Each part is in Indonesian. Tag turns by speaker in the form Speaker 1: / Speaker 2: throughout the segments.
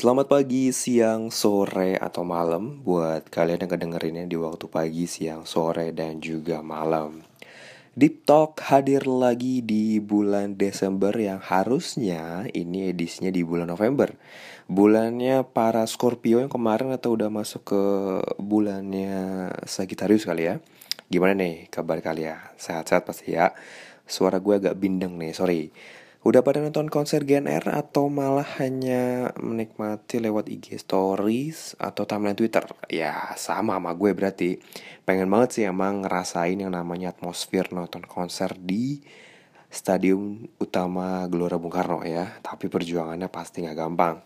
Speaker 1: Selamat pagi, siang, sore, atau malam buat kalian yang kedengerinnya di waktu pagi, siang, sore, dan juga malam. Deep Talk hadir lagi di bulan Desember yang harusnya ini edisinya di bulan November. Bulannya para Scorpio yang kemarin atau udah masuk ke bulannya Sagittarius kali ya. Gimana nih kabar kalian? Sehat-sehat pasti ya. Suara gue agak bindeng nih, sorry. Udah pada nonton konser GNR atau malah hanya menikmati lewat IG stories atau timeline Twitter? Ya sama sama gue berarti. Pengen banget sih emang ngerasain yang namanya atmosfer nonton konser di Stadium Utama Gelora Bung Karno ya. Tapi perjuangannya pasti gak gampang.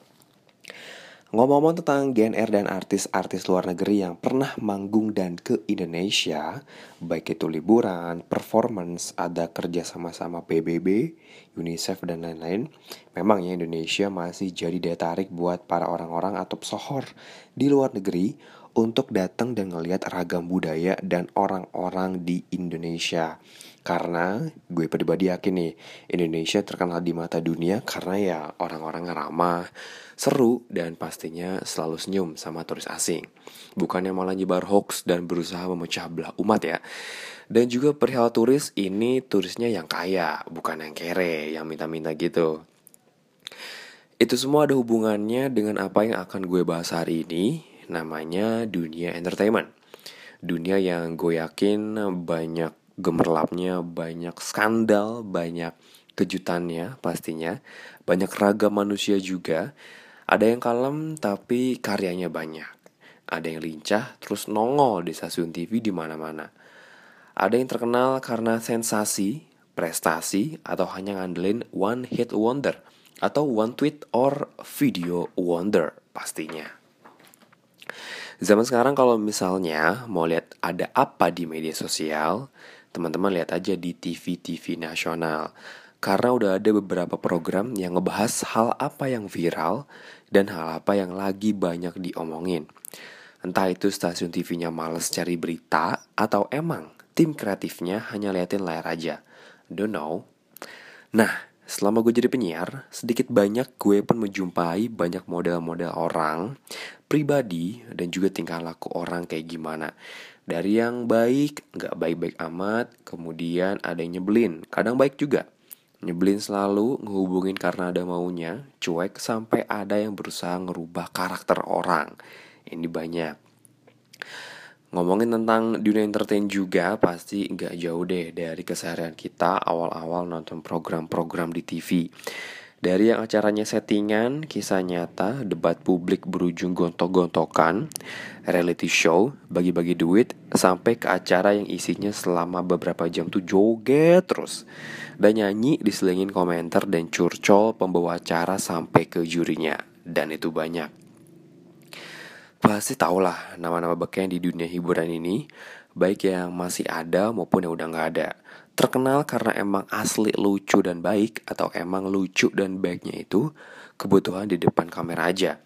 Speaker 1: Ngomong-ngomong tentang GNR dan artis-artis luar negeri yang pernah manggung dan ke Indonesia, baik itu liburan, performance, ada kerja sama-sama PBB, UNICEF, dan lain-lain, memang ya Indonesia masih jadi daya tarik buat para orang-orang atau pesohor di luar negeri untuk datang dan ngelihat ragam budaya dan orang-orang di Indonesia. Karena gue pribadi yakin nih, Indonesia terkenal di mata dunia karena ya orang-orang ramah, seru dan pastinya selalu senyum sama turis asing. Bukannya malah nyebar hoax dan berusaha memecah belah umat ya. Dan juga perihal turis ini turisnya yang kaya, bukan yang kere, yang minta-minta gitu. Itu semua ada hubungannya dengan apa yang akan gue bahas hari ini, namanya dunia entertainment. Dunia yang gue yakin banyak gemerlapnya, banyak skandal, banyak kejutannya pastinya, banyak ragam manusia juga ada yang kalem tapi karyanya banyak. Ada yang lincah terus nongol di stasiun TV di mana-mana. Ada yang terkenal karena sensasi, prestasi, atau hanya ngandelin one hit wonder atau one tweet or video wonder pastinya. Zaman sekarang kalau misalnya mau lihat ada apa di media sosial, teman-teman lihat aja di TV-TV nasional. Karena udah ada beberapa program yang ngebahas hal apa yang viral dan hal apa yang lagi banyak diomongin. Entah itu stasiun TV-nya males cari berita atau emang tim kreatifnya hanya liatin layar aja. Don't know. Nah, selama gue jadi penyiar, sedikit banyak gue pun menjumpai banyak model-model orang, pribadi, dan juga tingkah laku orang kayak gimana. Dari yang baik, nggak baik-baik amat, kemudian ada yang nyebelin, kadang baik juga. Nyebelin selalu, ngehubungin karena ada maunya, cuek sampai ada yang berusaha ngerubah karakter orang. Ini banyak. Ngomongin tentang dunia entertain juga pasti nggak jauh deh dari keseharian kita awal-awal nonton program-program di TV. Dari yang acaranya settingan, kisah nyata, debat publik berujung gontok-gontokan, reality show, bagi-bagi duit, sampai ke acara yang isinya selama beberapa jam tuh joget terus. Dan nyanyi diselingin komentar dan curcol pembawa acara sampai ke jurinya. Dan itu banyak. Pasti tau lah nama-nama beken di dunia hiburan ini, baik yang masih ada maupun yang udah nggak ada terkenal karena emang asli lucu dan baik atau emang lucu dan baiknya itu kebutuhan di depan kamera aja.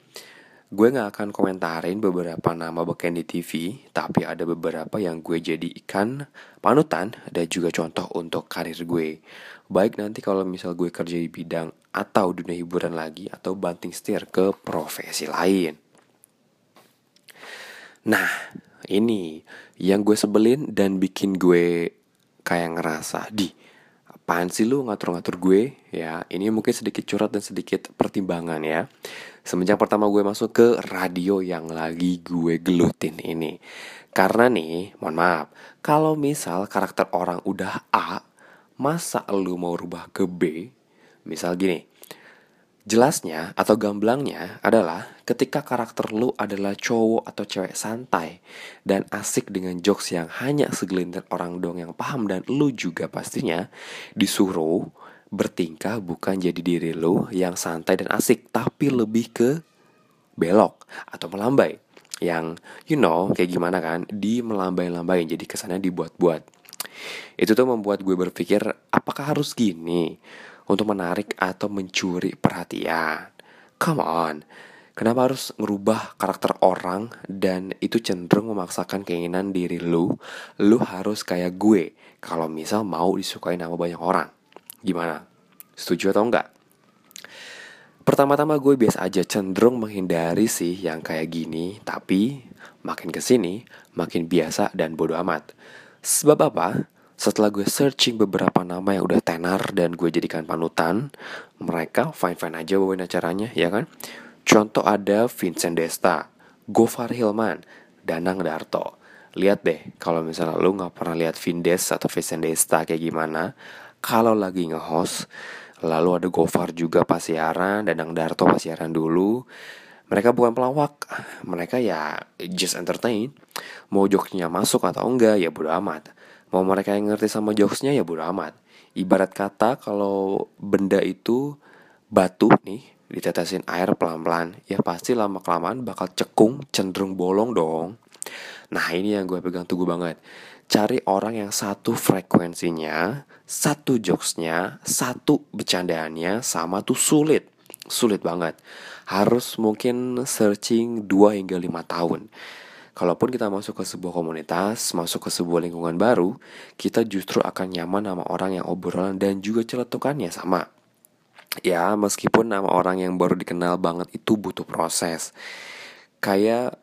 Speaker 1: Gue gak akan komentarin beberapa nama beken di TV, tapi ada beberapa yang gue jadi ikan panutan dan juga contoh untuk karir gue. Baik nanti kalau misal gue kerja di bidang atau dunia hiburan lagi atau banting setir ke profesi lain. Nah, ini yang gue sebelin dan bikin gue kayak ngerasa di apaan sih lu ngatur-ngatur gue? Ya ini mungkin sedikit curhat dan sedikit pertimbangan ya. Semenjak pertama gue masuk ke radio yang lagi gue gelutin ini. Karena nih mohon maaf kalau misal karakter orang udah A masa lu mau rubah ke B? Misal gini Jelasnya atau gamblangnya adalah ketika karakter lu adalah cowok atau cewek santai dan asik dengan jokes yang hanya segelintir orang dong yang paham dan lu juga pastinya disuruh bertingkah bukan jadi diri lu yang santai dan asik tapi lebih ke belok atau melambai yang you know kayak gimana kan di melambai-lambai jadi kesannya dibuat-buat. Itu tuh membuat gue berpikir apakah harus gini untuk menarik atau mencuri perhatian. Come on, kenapa harus ngerubah karakter orang dan itu cenderung memaksakan keinginan diri lu, lu harus kayak gue kalau misal mau disukai nama banyak orang. Gimana? Setuju atau enggak? Pertama-tama gue biasa aja cenderung menghindari sih yang kayak gini, tapi makin ke sini makin biasa dan bodo amat. Sebab apa? Setelah gue searching beberapa nama yang udah tenar dan gue jadikan panutan, mereka fine-fine aja bawain acaranya, ya kan? Contoh ada Vincent Desta, Gofar Hilman, Danang Darto. Lihat deh, kalau misalnya lu nggak pernah lihat Vindes atau Vincent Desta kayak gimana, kalau lagi nge-host, Lalu ada Gofar juga pas siaran, Danang Darto pas siaran dulu. Mereka bukan pelawak, mereka ya just entertain. Mau jokesnya masuk atau enggak ya bodo amat. Mau mereka yang ngerti sama jokesnya ya bodo amat. Ibarat kata kalau benda itu batu nih ditetesin air pelan-pelan, ya pasti lama kelamaan bakal cekung, cenderung bolong dong. Nah ini yang gue pegang teguh banget cari orang yang satu frekuensinya, satu jokesnya, satu bercandaannya sama tuh sulit. Sulit banget. Harus mungkin searching 2 hingga 5 tahun. Kalaupun kita masuk ke sebuah komunitas, masuk ke sebuah lingkungan baru, kita justru akan nyaman sama orang yang obrolan dan juga celetukannya sama. Ya, meskipun nama orang yang baru dikenal banget itu butuh proses. Kayak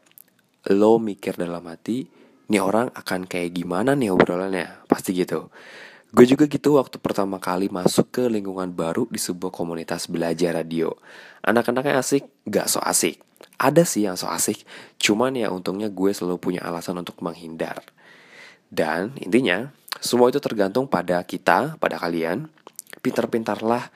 Speaker 1: lo mikir dalam hati, nih orang akan kayak gimana nih obrolannya pasti gitu gue juga gitu waktu pertama kali masuk ke lingkungan baru di sebuah komunitas belajar radio anak-anaknya asik gak so asik ada sih yang so asik. Cuman ya untungnya gue selalu punya alasan untuk menghindar. Dan intinya semua itu tergantung pada kita pada kalian. Pintar-pintarlah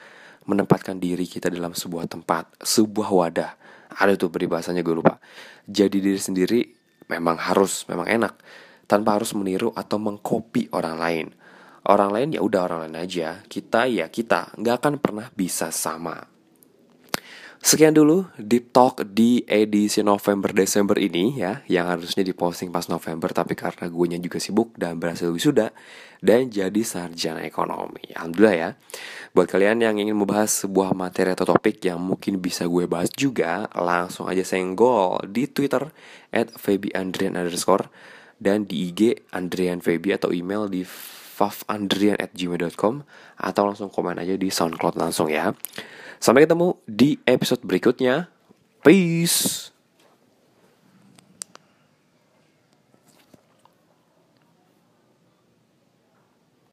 Speaker 1: menempatkan diri kita dalam sebuah tempat sebuah wadah. Ada tuh peribahasanya gue lupa. Jadi diri sendiri memang harus, memang enak. Tanpa harus meniru atau mengkopi orang lain. Orang lain ya udah orang lain aja, kita ya kita, nggak akan pernah bisa sama. Sekian dulu Deep Talk di edisi November-Desember ini ya Yang harusnya diposting pas November Tapi karena gue juga sibuk dan berhasil wisuda Dan jadi sarjana ekonomi. Alhamdulillah ya. Buat kalian yang ingin membahas sebuah materi atau topik Yang mungkin bisa gue bahas juga Langsung aja senggol di Twitter At Andrian underscore Dan di IG Andrian Febi atau email di fafandrian at Atau langsung komen aja di Soundcloud langsung ya. Sampai ketemu di episode berikutnya. Peace.